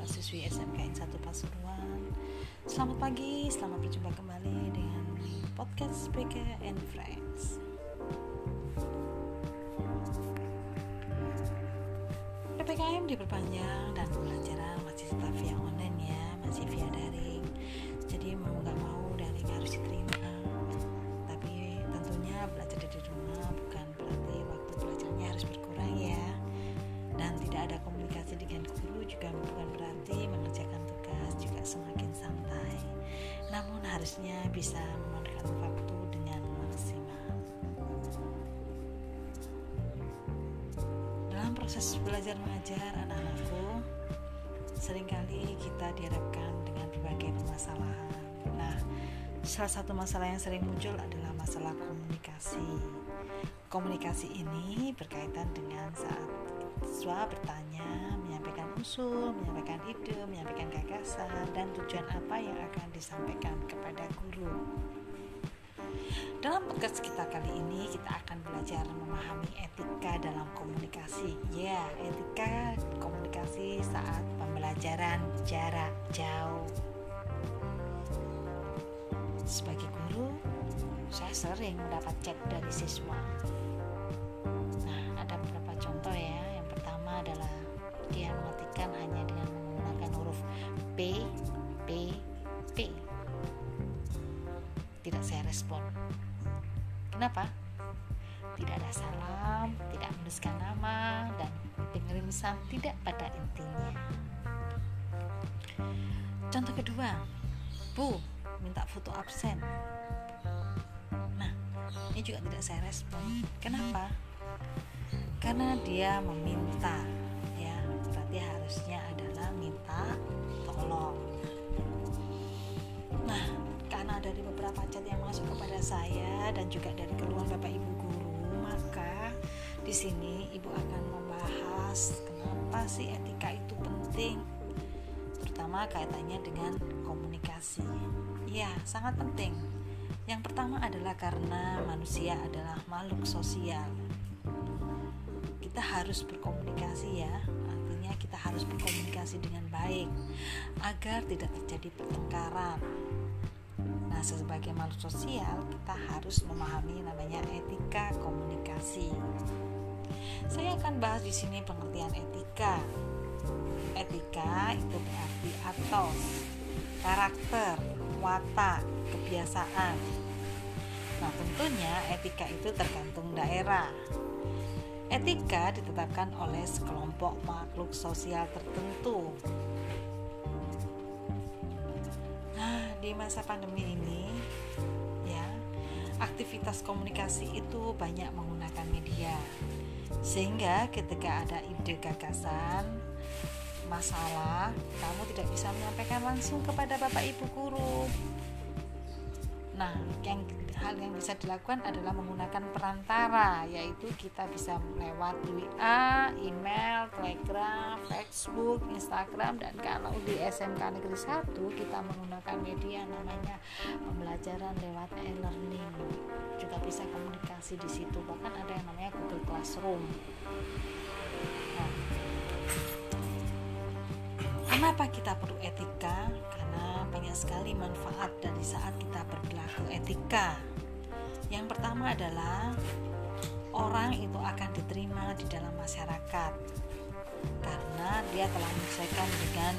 siswa-siswi SMKN 1 Pasuruan. Selamat pagi, selamat berjumpa kembali dengan podcast PK and Friends. PPKM diperpanjang dan pembelajaran masih tetap via online ya, masih via daring. Jadi mau gak mau daring harus diterima. Tapi tentunya belajar dari rumah juga bukan berarti mengerjakan tugas juga semakin santai. Namun harusnya bisa memanfaatkan waktu dengan maksimal. Dalam proses belajar mengajar anak-anakku sering kali kita dihadapkan dengan berbagai permasalahan. Nah salah satu masalah yang sering muncul adalah masalah komunikasi. Komunikasi ini berkaitan dengan saat siswa bertanya, usul, menyampaikan ide, menyampaikan gagasan, dan tujuan apa yang akan disampaikan kepada guru. Dalam podcast kita kali ini kita akan belajar memahami etika dalam komunikasi. Ya, etika komunikasi saat pembelajaran jarak jauh. Sebagai guru, saya sering mendapat chat dari siswa. P, P. Tidak saya respon. Kenapa? Tidak ada salam, tidak menuliskan nama, dan pengiriman tidak pada intinya. Contoh kedua, Bu, minta foto absen. Nah, ini juga tidak saya respon. Kenapa? karena dia meminta ya berarti harusnya adalah minta nah karena dari beberapa chat yang masuk kepada saya dan juga dari keluhan bapak ibu guru maka di sini ibu akan membahas kenapa sih etika itu penting terutama kaitannya dengan komunikasi. Ya sangat penting. Yang pertama adalah karena manusia adalah makhluk sosial. Kita harus berkomunikasi ya artinya kita harus berkomunikasi dengan baik agar tidak terjadi pertengkaran. Nah sebagai makhluk sosial kita harus memahami namanya etika komunikasi. Saya akan bahas di sini pengertian etika. Etika itu berarti atos karakter watak kebiasaan. Nah tentunya etika itu tergantung daerah Etika ditetapkan oleh sekelompok makhluk sosial tertentu. Nah, di masa pandemi ini, ya, aktivitas komunikasi itu banyak menggunakan media. Sehingga ketika ada ide gagasan, masalah, kamu tidak bisa menyampaikan langsung kepada Bapak Ibu guru. Nah, yang hal yang bisa dilakukan adalah menggunakan perantara yaitu kita bisa lewat WA, email, Telegram, Facebook, Instagram dan kalau di SMK Negeri 1 kita menggunakan media namanya pembelajaran lewat e-learning. Juga bisa komunikasi di situ. Bahkan ada yang namanya Google Classroom. Nah, kenapa kita perlu etika banyak sekali manfaat dari saat kita berperilaku etika yang pertama adalah orang itu akan diterima di dalam masyarakat karena dia telah menyesuaikan dengan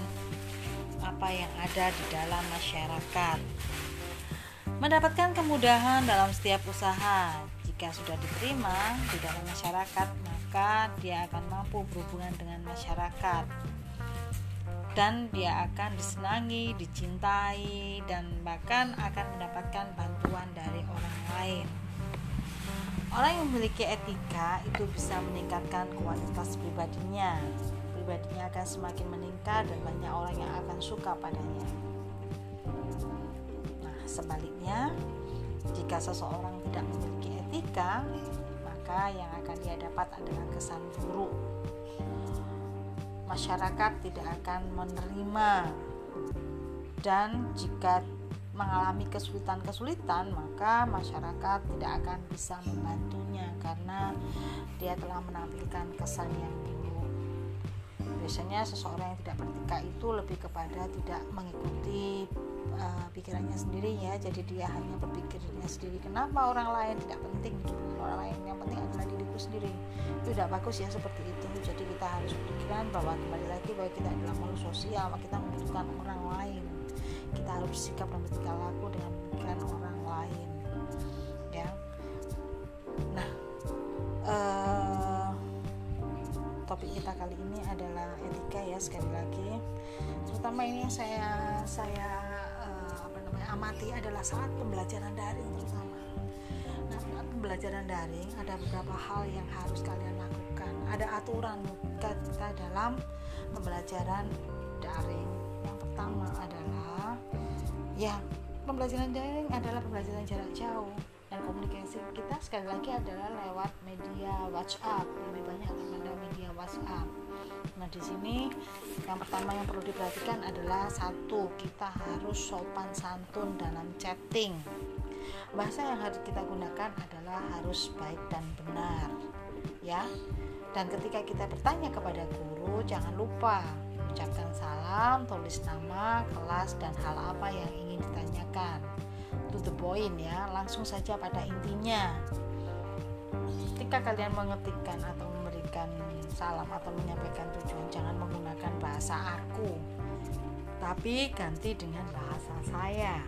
apa yang ada di dalam masyarakat. Mendapatkan kemudahan dalam setiap usaha. Jika sudah diterima di dalam masyarakat, maka dia akan mampu berhubungan dengan masyarakat. Dan dia akan disenangi, dicintai, dan bahkan akan mendapatkan bantuan dari orang lain. Orang yang memiliki etika itu bisa meningkatkan kualitas pribadinya. Pribadinya akan semakin meningkat dan banyak orang yang akan suka padanya. Nah, sebaliknya, jika seseorang tidak memiliki etika, maka yang akan dia dapat adalah kesan buruk. Masyarakat tidak akan menerima dan jika mengalami kesulitan-kesulitan, maka masyarakat tidak akan bisa membantunya karena dia telah menampilkan kesan yang buruk. Biasanya seseorang yang tidak beretika itu lebih kepada tidak mengikuti uh, pikirannya sendiri ya. Jadi dia hanya berpikirnya sendiri kenapa orang lain tidak penting? Orang lain yang penting adalah diriku sendiri. Itu tidak bagus ya seperti itu. Jadi kita harus berpikiran bahwa kembali lagi bahwa kita adalah makhluk sosial kita membutuhkan orang lain. Kita harus bersikap dan bertingkah laku dengan pikiran orang lain. Ya. Nah uh, topik kita kali ini adalah etika ya sekali lagi. Terutama ini saya saya amati adalah saat pembelajaran daring terutama. Nah saat pembelajaran daring ada beberapa hal yang harus kalian lakukan. Ada aturan kita dalam pembelajaran daring. Yang pertama adalah ya pembelajaran daring adalah pembelajaran jarak jauh. Dan komunikasi kita sekali lagi adalah lewat media WhatsApp. Lebih banyak kepada media WhatsApp nah di sini yang pertama yang perlu diperhatikan adalah satu kita harus sopan santun dalam chatting. Bahasa yang harus kita gunakan adalah harus baik dan benar ya. Dan ketika kita bertanya kepada guru jangan lupa ucapkan salam tulis nama kelas dan hal apa yang ingin ditanyakan. To the point ya langsung saja pada intinya. Ketika kalian mengetikkan atau salam atau menyampaikan tujuan jangan menggunakan bahasa aku tapi ganti dengan bahasa saya.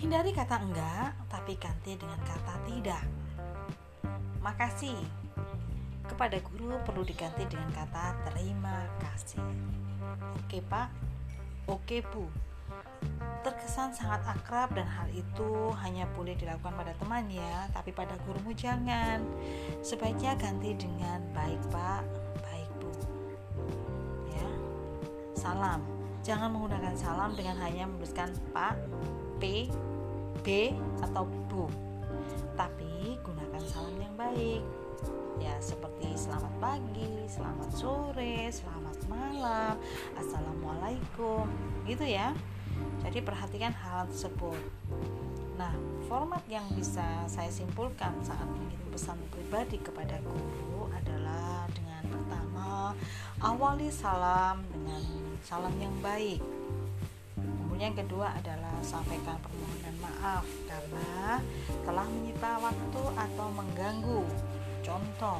Hindari kata enggak tapi ganti dengan kata tidak. Makasih. Kepada guru perlu diganti dengan kata terima kasih. Oke pak. Oke bu terkesan sangat akrab dan hal itu hanya boleh dilakukan pada teman ya tapi pada gurumu jangan. Sebaiknya ganti dengan baik pak. Baik bu. Ya. Salam. Jangan menggunakan salam dengan hanya menuliskan pak. P. B atau bu. Tapi gunakan salam yang baik. Ya seperti selamat pagi, selamat sore, selamat malam, assalamualaikum, gitu ya. Jadi perhatikan hal tersebut. Nah, format yang bisa saya simpulkan saat mengirim pesan pribadi kepada guru adalah dengan pertama awali salam dengan salam yang baik. Kemudian yang kedua adalah sampaikan permohonan maaf karena telah menyita waktu atau mengganggu. Contoh,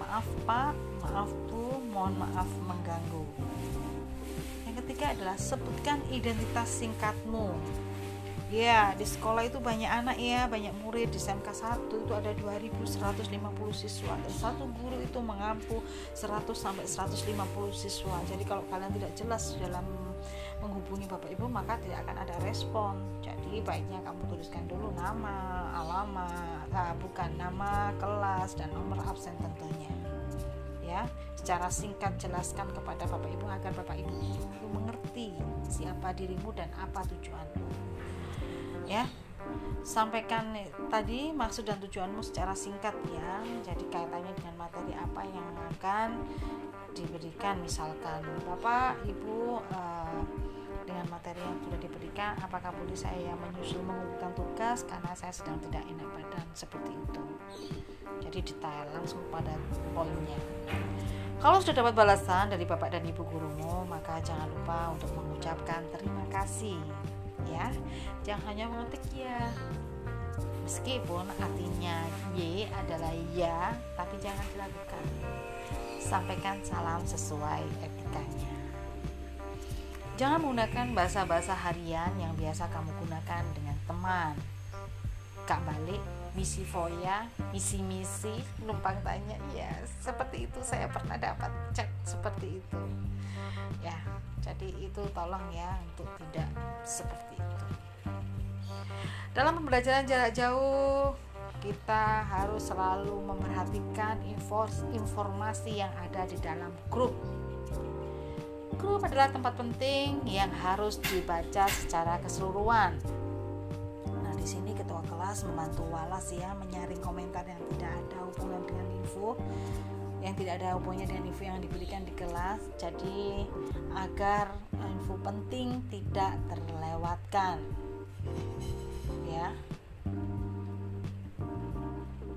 maaf Pak, maaf Bu, mohon maaf mengganggu ketiga adalah sebutkan identitas singkatmu. Ya di sekolah itu banyak anak ya banyak murid. Di SMK 1 itu ada 2150 siswa. Dan satu guru itu mengampu 100 sampai 150 siswa. Jadi kalau kalian tidak jelas dalam menghubungi Bapak Ibu maka tidak akan ada respon. Jadi baiknya kamu tuliskan dulu nama alamat nah, bukan nama kelas dan nomor absen tentunya. Ya secara singkat jelaskan kepada Bapak Ibu agar Bapak Ibu mengerti siapa dirimu dan apa tujuanmu. Ya sampaikan tadi maksud dan tujuanmu secara singkat ya. Jadi kaitannya dengan materi apa yang akan diberikan misalkan Bapak Ibu uh, dengan materi yang sudah diberikan apakah boleh saya menyusul mengumpulkan tugas karena saya sedang tidak enak badan seperti itu. Jadi detail langsung pada poinnya kalau sudah dapat balasan dari bapak dan ibu gurumu maka jangan lupa untuk mengucapkan terima kasih ya. Jangan hanya mengetik ya. Meskipun artinya Y adalah ya tapi jangan dilakukan. Sampaikan salam sesuai etikanya. Jangan menggunakan bahasa-bahasa harian yang biasa kamu gunakan dengan teman. Kak balik, misi foya, misi-misi, numpang tanya, ya seperti itu saya pernah dapat cek seperti itu. Ya, jadi itu tolong ya untuk tidak seperti itu. Dalam pembelajaran jarak jauh, kita harus selalu memperhatikan informasi yang ada di dalam grup Grup adalah tempat penting yang harus dibaca secara keseluruhan. Di sini ketua kelas membantu Walas ya menyaring komentar yang tidak ada hubungan dengan info yang tidak ada hubungannya dengan info yang diberikan di kelas. Jadi, agar info penting tidak terlewatkan. Ya.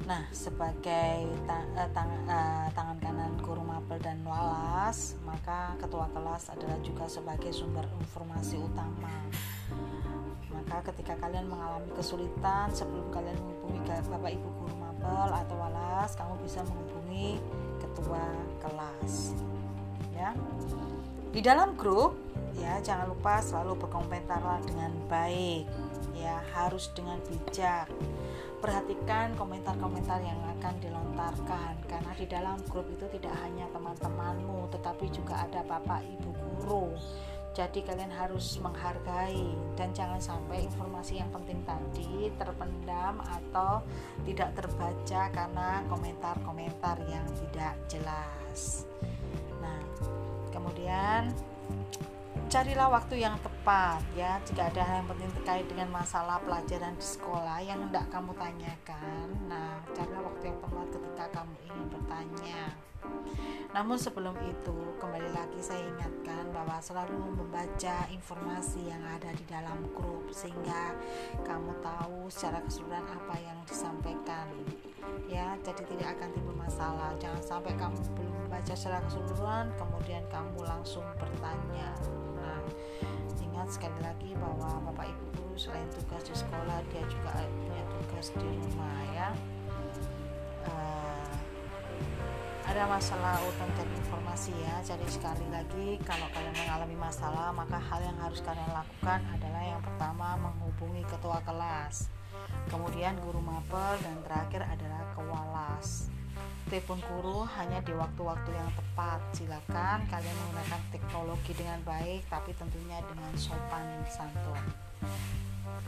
Nah, sebagai ta uh, tang uh, tangan kanan guru mapel dan walas, maka ketua kelas adalah juga sebagai sumber informasi utama. Maka ketika kalian mengalami kesulitan sebelum kalian menghubungi Bapak Ibu guru mapel atau walas, kamu bisa menghubungi ketua kelas. Ya. Di dalam grup, ya jangan lupa selalu berkomentarlah dengan baik. Ya, harus dengan bijak perhatikan komentar-komentar yang akan dilontarkan karena di dalam grup itu tidak hanya teman-temanmu tetapi juga ada bapak ibu guru. Jadi kalian harus menghargai dan jangan sampai informasi yang penting tadi terpendam atau tidak terbaca karena komentar-komentar yang tidak jelas. Nah kemudian carilah waktu yang tepat ya. Jika ada hal yang penting terkait dengan masalah pelajaran di sekolah yang hendak kamu tanyakan nah carilah waktu yang tepat ketika kamu ingin bertanya. Namun sebelum itu kembali lagi saya ingatkan bahwa selalu membaca informasi yang ada di dalam grup sehingga kamu tahu secara keseluruhan apa yang disampaikan ya. Jadi tidak akan timbul masalah. Jangan sampai kamu belum membaca secara keseluruhan kemudian kamu langsung bertanya sekali lagi bahwa bapak ibu selain tugas di sekolah dia juga punya tugas di rumah ya. Uh, ada masalah urutan cari informasi ya. Jadi sekali lagi kalau kalian mengalami masalah maka hal yang harus kalian lakukan adalah yang pertama menghubungi ketua kelas. Kemudian guru mapel dan terakhir adalah kewalas telepon guru hanya di waktu-waktu yang tepat. Silakan kalian menggunakan teknologi dengan baik, tapi tentunya dengan sopan santun.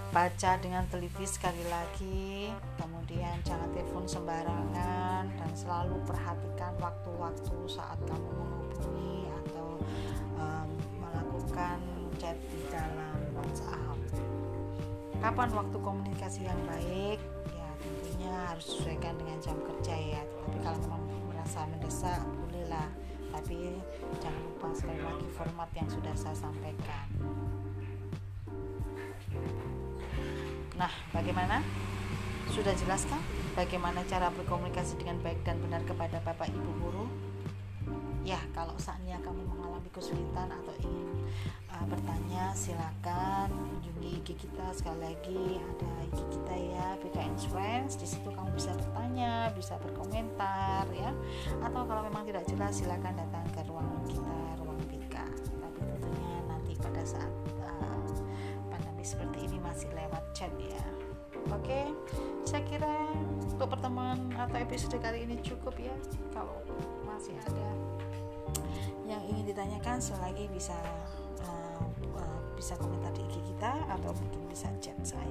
Baca dengan teliti sekali lagi, kemudian jangan telepon sembarangan dan selalu perhatikan waktu-waktu saat kamu menghubungi atau um, melakukan chat di dalam WhatsApp. Kapan waktu komunikasi yang baik? Merasa mendesak bolehlah. Tapi jangan lupa sekali lagi format yang sudah saya sampaikan. Nah bagaimana? Sudah jelaskah bagaimana cara berkomunikasi dengan baik dan benar kepada bapak ibu guru ya kalau saatnya kamu mengalami kesulitan atau ingin uh, bertanya silakan kunjungi IG kita. Sekali lagi ada IG kita ya BKN Friends. Di situ kamu bisa bertanya bisa berkomentar ya. Atau kalau memang tidak jelas silakan datang ke ruangan kita ruang BK tapi tentunya nanti pada saat uh, pandemi seperti ini masih lewat chat ya. Oke, saya kira untuk pertemuan atau episode kali ini cukup ya. Kalau masih ada ditanyakan, selagi bisa bisa komentar di IG kita atau mungkin bisa chat saya.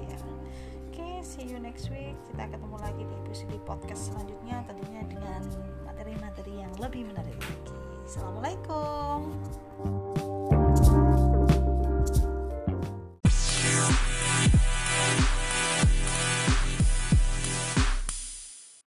Oke okay, see you next week. Kita ketemu lagi di episode podcast selanjutnya tentunya dengan materi-materi yang lebih menarik lagi. Assalamualaikum